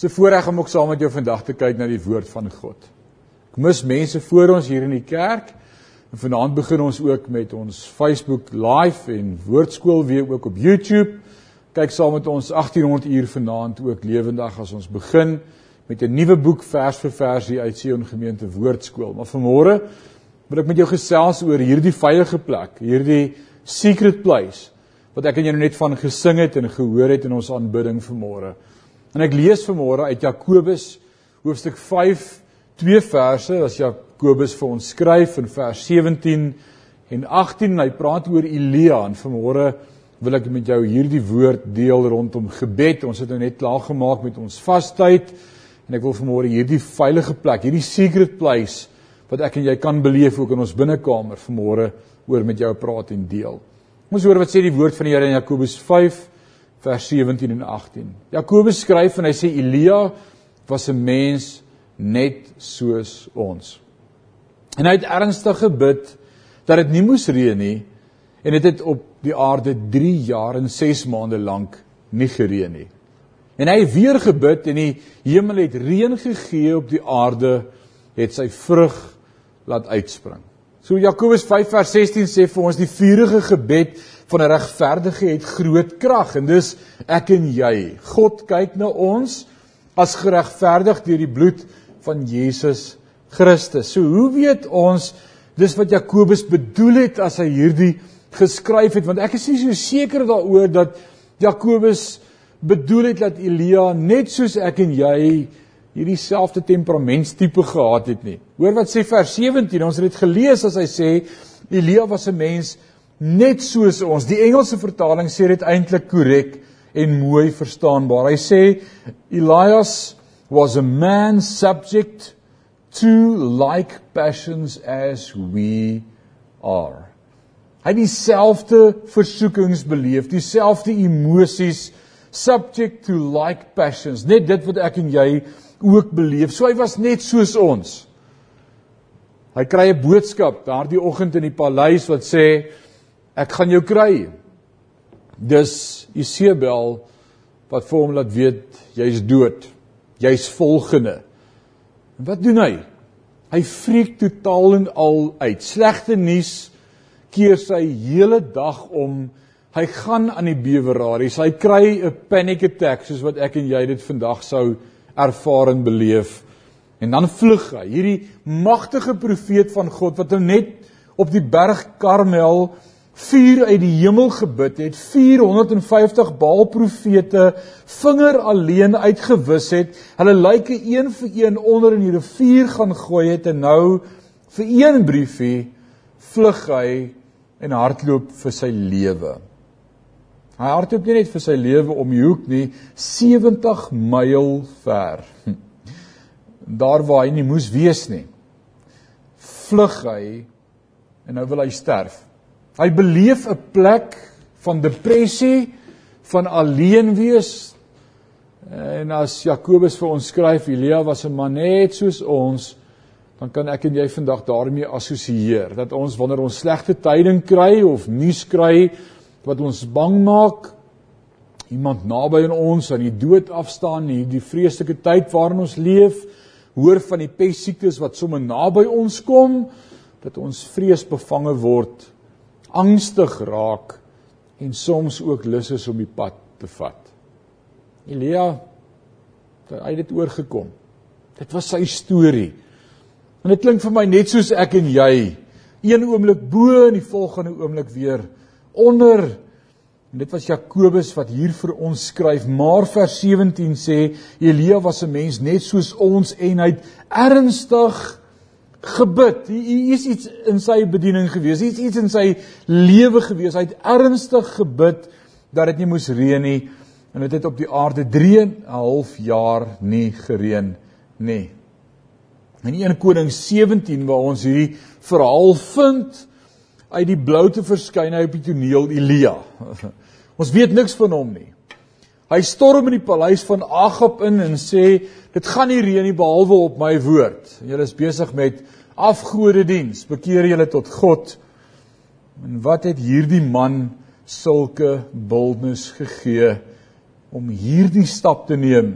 'n voorreg om ook saam met jou vandag te kyk na die woord van God. Ek mis mense voor ons hier in die kerk. En vanaand begin ons ook met ons Facebook live en woordskool weer ook op YouTube. Kyk saam met ons 1800 uur vanaand ook lewendig as ons begin met 'n nuwe boek vers vir versie uit Sion Gemeente Woordskool. Maar vanmôre wil ek met jou gesels oor hierdie veilige plek, hierdie secret place wat ek en jy nou net van gesing het en gehoor het in ons aanbidding vanmôre. En ek lees vanmôre uit Jakobus hoofstuk 5 twee verse as Jakobus vir ons skryf in vers 17 en 18 en hy praat oor Elia en vanmôre wil ek met jou hierdie woord deel rondom gebed. Ons het nou net klaar gemaak met ons vastyd en ek wil vanmôre hierdie veilige plek, hierdie secret place wat ek en jy kan beleef ook in ons binnekamer vanmôre oor met jou praat en deel. Ons hoor wat sê die woord van die Here in Jakobus vers 17 en 18. Jakobus skryf en hy sê Elia was 'n mens net soos ons. En hy het ernstig gebid dat dit nie moes reën nie en dit het, het op die aarde 3 jaar en 6 maande lank nie gereën nie. En hy weer gebid en die hemel het reën gegee op die aarde het sy vrug laat uitspring. So Jakobus 5 vers 16 sê vir ons die vurige gebed van 'n regverdige het groot krag en dis ek en jy. God kyk na ons as geregverdig deur die bloed van Jesus Christus. So hoe weet ons dis wat Jakobus bedoel het as hy hierdie geskryf het want ek is nie so seker daaroor dat Jakobus bedoel het dat Elia net soos ek en jy hierdie selfde temperamentstipe gehad het nie. Hoor wat sê vers 17, ons het dit gelees as hy sê Elia was 'n mens net soos ons. Die Engelse vertaling sê dit eintlik korrek en mooi verstaanbaar. Hy sê Elias was a man subject to like passions as we are. Hy het dieselfde versoekings beleef, dieselfde emosies subject to like passions. Net dit wat ek en jy ook beleef. So hy was net soos ons. Hy kry 'n boodskap daardie oggend in die paleis wat sê ek gaan jou kry. Dis Isebel wat vir hom laat weet jy's dood. Jy's volgende. En wat doen hy? Hy freak totaal en al uit. Slegte nuus keer sy hele dag om. Hy gaan aan die beweraries. Hy kry 'n panic attack soos wat ek en jy dit vandag sou ervaar en beleef. En dan vlug hy, hierdie magtige profeet van God wat hom net op die berg Karmel vuur uit die hemel gebid het, 450 Baal profete vinger alleen uitgewis het, hulle lyke een vir een onder in die rivier gaan gooi het en nou vir een briefie vlug hy en hardloop vir sy lewe. Hy hardloop nie net vir sy lewe om die hoek nie, 70 myl ver. Daar waar hy nie moes wees nie. Vlug hy en nou wil hy sterf. Hy beleef 'n plek van depressie, van alleen wees. En as Jakobus vir ons skryf, Elia was 'n man net soos ons, dan kan ek en jy vandag daarmee assosieer dat ons wanneer ons slegte tyding kry of nuus kry wat ons bang maak iemand naby aan ons aan die dood afstaan hierdie vreeslike tyd waarin ons leef hoor van die pessiektes wat sommer naby ons kom dat ons vreesbevange word angstig raak en soms ook lus is om die pad te vat. Elia het uit dit oorgekom? Dit was sy storie. En dit klink vir my net soos ek en jy een oomblik bo en die volgende oomblik weer onder. En dit was Jakobus wat hier vir ons skryf. Maar vers 17 sê Elia was 'n mens net soos ons en hy het ernstig gebid. Hier is iets in sy bediening gewees. Iets iets in sy lewe gewees. Hy het ernstig gebid dat dit nie moes reën nie. En dit het op die aarde 3 en 'n half jaar nie gereën nie. In 1 Konings 17 waar ons hierdie verhaal vind uit die blou te verskyn hy op die toneel Elia. Ons weet niks van hom nie. Hy storm in die paleis van Agab in en sê dit gaan nie reën nie behalwe op my woord. Julle is besig met afgode diens. Bekeer julle tot God. En wat het hierdie man sulke boldness gegee om hierdie stap te neem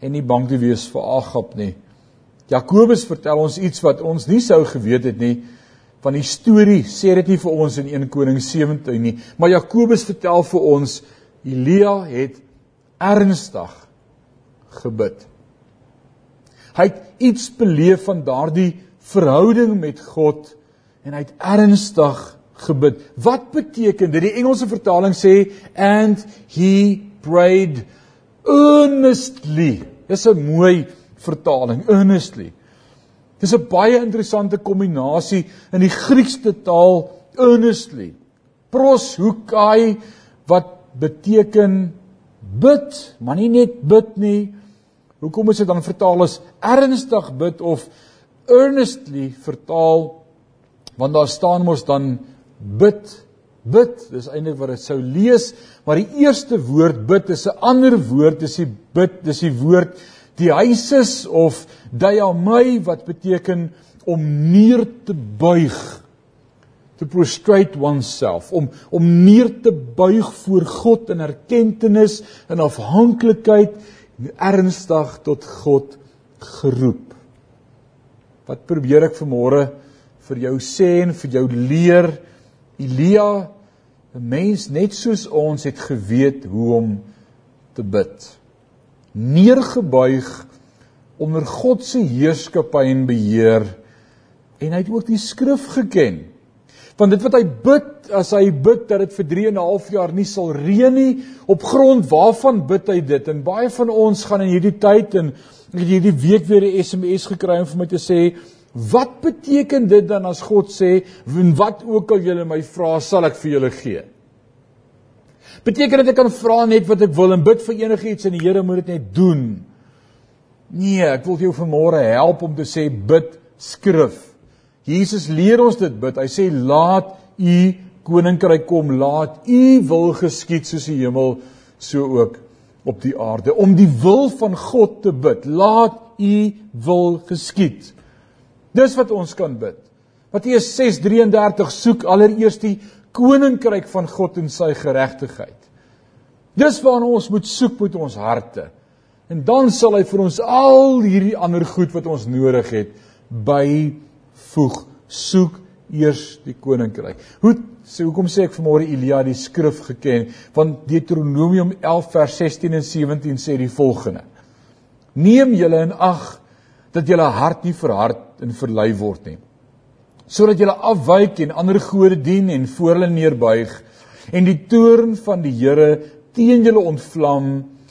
en nie bang te wees vir Agab nie. Jakobus vertel ons iets wat ons nie sou geweet het nie van die storie sê dit nie vir ons in 1 Konings 17 nie, maar Jakobus vertel vir ons Elia het ernstig gebid. Hy het iets beleef van daardie verhouding met God en hy het ernstig gebid. Wat beteken dit? Die Engelse vertaling sê and he prayed earnestly. Dis 'n mooi vertaling, earnestly. Dis 'n baie interessante kombinasie in die Griekse taal earnestly. Pros hukai wat beteken bid, maar nie net bid nie. Hoekom is dit dan vertaal as ernstig bid of earnestly vertaal? Want daar staan mos dan bid, bid. Dis eintlik wat dit sou lees, maar die eerste woord bid is 'n ander woord, dis die bid, dis die woord die huises of diamai wat beteken om neer te buig to prostrate oneself om om neer te buig voor God in erkenning en afhanklikheid ernstig tot God geroep. Wat probeer ek vanmôre vir jou sê en vir jou leer? Elia, 'n mens net soos ons het geweet hoe om te bid neergebuig onder God se heerskappy en beheer en hy het ook die skrif geken. Want dit wat hy bid, as hy bid dat dit vir 3 en 'n half jaar nie sal reën nie, op grond waarvan bid hy dit? En baie van ons gaan in hierdie tyd en ek het hierdie week weer 'n SMS gekry om vir my te sê, "Wat beteken dit dan as God sê, en wat ook al julle my vra, sal ek vir julle gee?" Beteken dit ek kan vra net wat ek wil en bid vir enigiets en die Here moet dit net doen? Nee, ek wil jou vanmôre help om te sê bid skrif. Jesus leer ons dit bid. Hy sê laat u koninkryk kom, laat u wil geskied soos die hemel so ook op die aarde. Om die wil van God te bid. Laat u wil geskied. Dis wat ons kan bid. Matteus 6:33 soek allereerst die koninkryk van God en sy geregtigheid. Dis waarna ons moet soek met ons harte. En dan sal hy vir ons al hierdie ander goed wat ons nodig het byvoeg. Soek eers die koninkryk. Hoe sê hoekom sê ek vanmôre Elia die skrif geken? Want Deuteronomium 11 vers 16 en 17 sê die volgende: Neem julle in ag dat julle hart nie verhard en verlei word nie sodat jy afwyk en ander gode dien en voor hulle neerbuig en die toorn van die Here teen julle ontvlam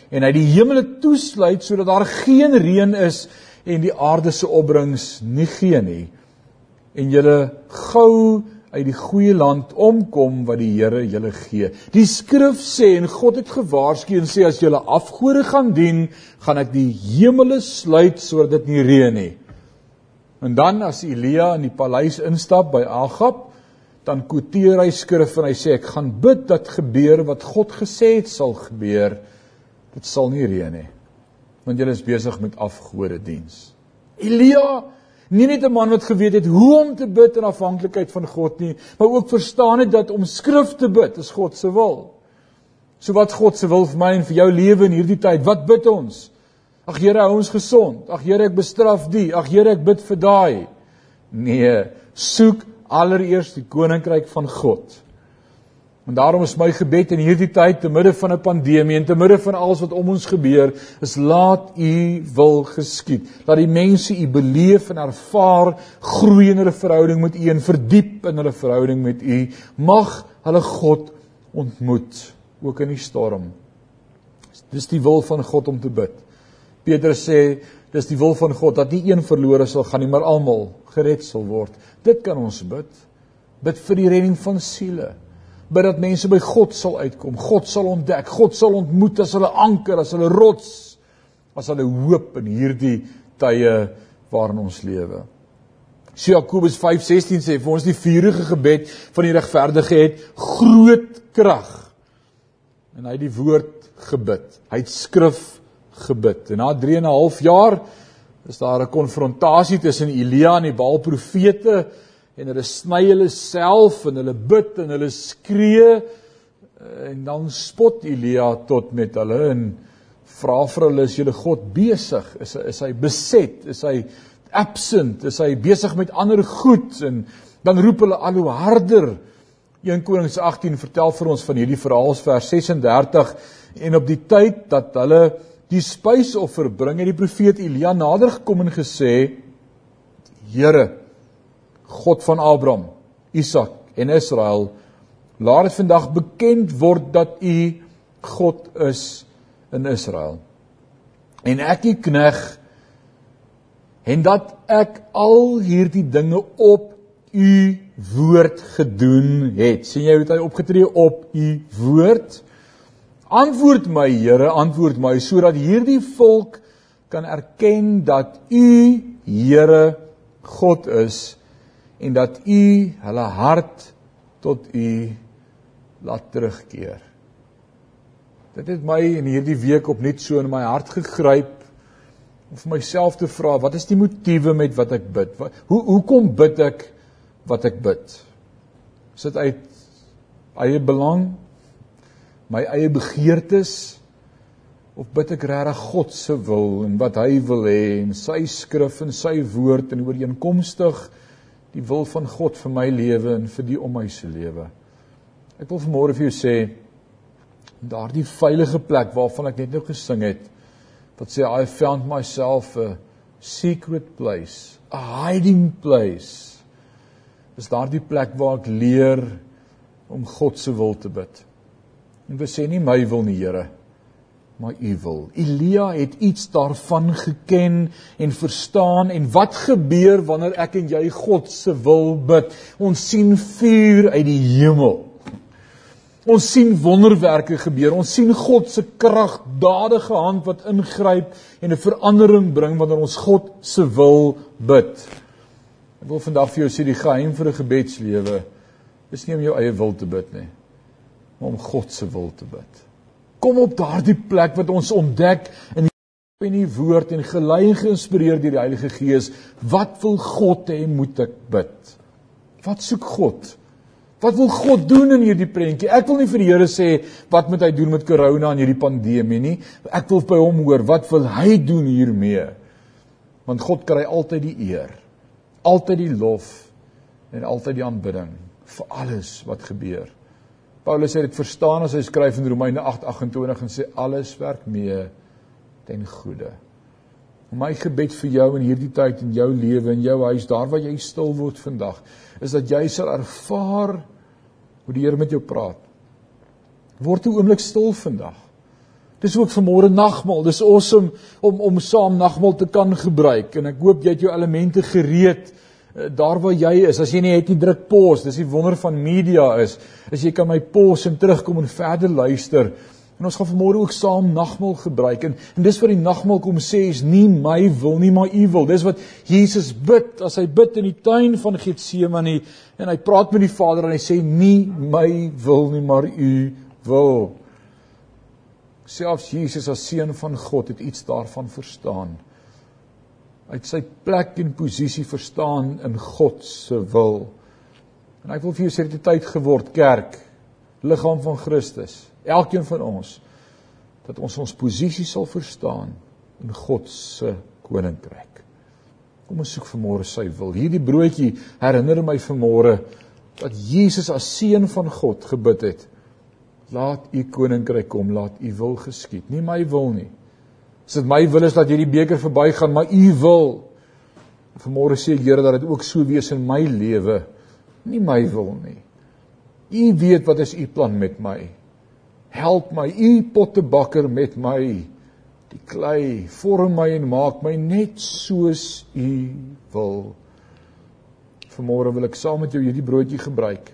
en hy die hemele toesluit sodat daar geen reën is en die aarde se opbrengs nie gee nie en julle gou uit die goeie land omkom wat die Here julle gee. Die skrif sê en God het gewaarsku en sê as julle afgode gaan dien, gaan ek die hemele sluit sodat dit nie reën nie. En dan as Elia in die paleis instap by Agab, dan quoteer hy skrif en hy sê ek gaan bid dat gebeur wat God gesê het sal gebeur. Dit sal nie reën nie. Want julle is besig met afgode diens. Elia, nie net 'n man wat geweet het hoe om te bid in afhanklikheid van God nie, maar ook verstaan het dat om skrif te bid is God se wil. So wat God se wil vir my en vir jou lewe in hierdie tyd, wat bid ons? Ag Here, hou ons gesond. Ag Here, ek bestraf die. Ag Here, ek bid vir daai. Nee, soek allereers die koninkryk van God. En daarom is my gebed in hierdie tyd te midde van 'n pandemie en te midde van alles wat om ons gebeur, is laat U wil geskied. Laat die mense U beleef en ervaar groei in hulle verhouding met U en verdiep in hulle verhouding met U. Mag hulle God ontmoet ook in die storm. Dis die wil van God om te bid. Petrus sê dis die wil van God dat nie een verlore sal gaan nie, maar almal gered sal word. Dit kan ons bid. Bid vir die redding van siele. Bid dat mense by God sal uitkom. God sal ontdek, God sal ontmoet as hulle anker, as hulle rots, as hulle hoop in hierdie tye waarin ons lewe. So Jakobus 5:16 sê vir ons die vurige gebed van die regverdige het groot krag. En hy het die woord gebid. Hy het skrif gebid. En na 3 en 'n half jaar is daar 'n konfrontasie tussen Elia en die Baal profete en hulle sny hulle self en hulle bid en hulle skree en dan spot Elia tot met hulle en vra vir hulle is julle God besig? Is hy is hy beset? Is hy absent? Is hy besig met ander goed? En dan roep hulle al hoe harder. 1 Konings 18 vertel vir ons van hierdie verhaal vers 36 en op die tyd dat hulle die spysoffer bring het die profeet Elia nader gekom en gesê Here God van Abraham, Isak en Israel laat dit vandag bekend word dat u God is in Israel. En ek die kneg en dat ek al hierdie dinge op u woord gedoen het. sien jy hoe hy opgetree op u woord? Antwoord my Here, antwoord my sodat hierdie volk kan erken dat u Here God is en dat u hulle hart tot u laat terugkeer. Dit het my in hierdie week opnuut so in my hart gegryp om vir myself te vra, wat is die motiewe met wat ek bid? Wat, hoe hoekom bid ek wat ek bid? Is dit uit eie belang, my eie begeertes of bid ek regtig God se wil en wat hy wil hê en sy skrif en sy woord en ooreenkomstig die wil van God vir my lewe en vir die om my se lewe? Ek wil vanmôre vir jou sê daardie veilige plek waarvan ek net nou gesing het wat sê I found myself a secret place, a hiding place. Is daardie plek waar ek leer om God se wil te bid. En dit sê nie my wil nie, Here, maar U wil. Elia het iets daarvan geken en verstaan en wat gebeur wanneer ek en jy God se wil bid? Ons sien vuur uit die hemel. Ons sien wonderwerke gebeur. Ons sien God se kragdadige hand wat ingryp en 'n verandering bring wanneer ons God se wil bid. Ek wil vandag vir jou sê die geheim vir 'n gebedslewe is nie om jou eie wil te bid nie, maar om God se wil te bid. Kom op daardie plek wat ons ontdek in die in die woord en gelei en geïnspireer deur die Heilige Gees, wat wil God hê moet ek bid? Wat soek God? Wat wil God doen in hierdie prentjie? Ek wil nie vir die Here sê wat moet hy doen met corona en hierdie pandemie nie. Ek wil by hom hoor wat wil hy doen hiermee? Want God kry altyd die eer, altyd die lof en altyd die aanbidding vir alles wat gebeur. Paulus sê dit verstaan as hy skryf in Romeine 8:28 en sê alles werk mee ten goeie. My gebed vir jou in hierdie tyd in jou lewe en jou huis, daar waar jy stil word vandag, is dat jy sal ervaar hoe die Here met jou praat. Word 'n oomblik stil vandag. Dis ook vanmôre nagmaal. Dis awesome om om saam nagmaal te kan gebruik en ek hoop jy het jou elemente gereed daar waar jy is. As jy nie het nie druk pause. Dis die wonder van media is. As jy kan my pause en terugkom en verder luister. En ons gaan vanmôre ook saam nagmaal gebruik en en dis wat die nagmaal kom sê is nie my wil nie maar u wil. Dis wat Jesus bid as hy bid in die tuin van Getsemane en hy praat met die Vader en hy sê nie my wil nie maar u wil. Selfs Jesus as seun van God het iets daarvan verstaan. Uit sy plek en posisie verstaan in God se wil. En ek wil vir jou sê dit het tyd geword kerk, liggaam van Christus elkeen van ons dat ons ons posisie sal verstaan in God se koninkryk. Kom ons soek vanmôre sy wil. Hierdie broodjie herinner my vanmôre dat Jesus as seun van God gebid het. Laat u koninkryk kom, laat u wil geskied, nie my wil nie. As dit my wil is dat hierdie beker verbygaan, maar u wil. Vanmôre sê ek Here dat dit ook so wees in my lewe, nie my wil nie. U weet wat is u plan met my? Help my, u pottebakker met my. Die klei vorm my en maak my net soos u wil. Vanmôre wil ek saam met jou hierdie broodjie gebruik.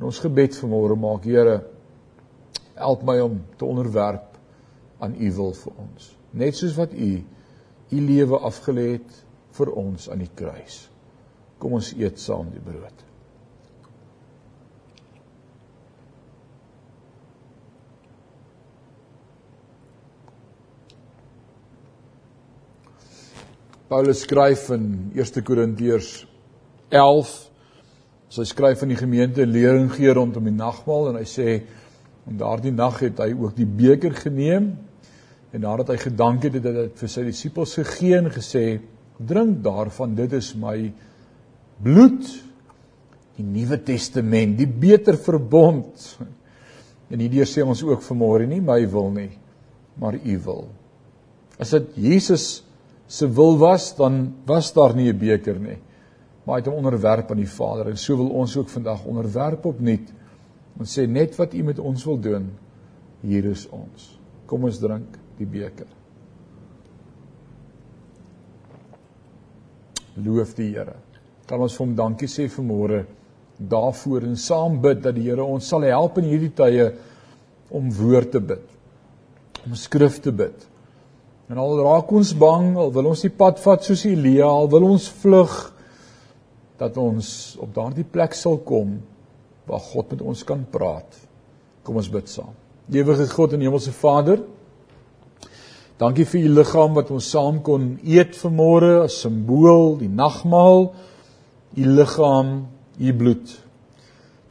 In ons gebed vanmôre maak Here help my om te onderwerp aan u wil vir ons. Net soos wat u u lewe afgelê het vir ons aan die kruis. Kom ons eet saam die brood. Paulus skryf in 1 Korintiërs 11 so hy skryf aan die gemeente lering gee rondom die nagmaal en hy sê en daardie nag het hy ook die beker geneem En nadat hy gedank het, het hy dit vir sy disippels gegee en gesê: "Drink daarvan, dit is my bloed, die Nuwe Testament, die beter verbond." En hierdeur sê ons ook vanmôre nie my wil nie, maar u wil. As dit Jesus se wil was, dan was daar nie 'n beker nie. Maar hy het hom onderwerp aan die Vader en so wil ons ook vandag onderwerp opnuut en sê net wat u met ons wil doen, hier is ons. Kom ons drink die beker. Loof die Here. Kan ons vir hom dankie sê vanmôre daarvoor en saam bid dat die Here ons sal help in hierdie tye om woord te bid. Om skrif te bid En al raak ons bang, al wil ons die pad vat soos Elia, al wil ons vlug dat ons op daardie plek sal kom waar God met ons kan praat. Kom ons bid saam. Ewige God en Hemelse Vader, dankie vir u liggaam wat ons saam kon eet vanmôre as simbool, die nagmaal, u liggaam, u bloed.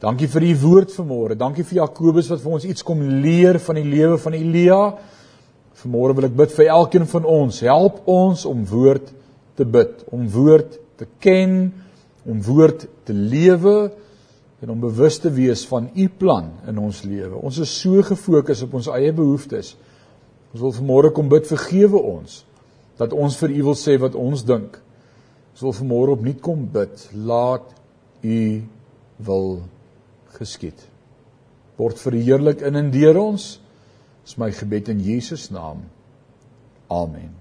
Dankie vir u woord vanmôre. Dankie vir Jakobus wat vir ons iets kom leer van die lewe van Elia. Vanmôre wil ek bid vir elkeen van ons. Help ons om woord te bid, om woord te ken, om woord te lewe en om bewus te wees van u plan in ons lewe. Ons is so gefokus op ons eie behoeftes. Ons wil vanmôre kom bid vergewe ons dat ons vir u wil sê wat ons dink. Ons wil vanmôre opnuut kom bid, laat u wil geskied. Word verheerlik in en deur ons. Dis my gebed in Jesus naam. Amen.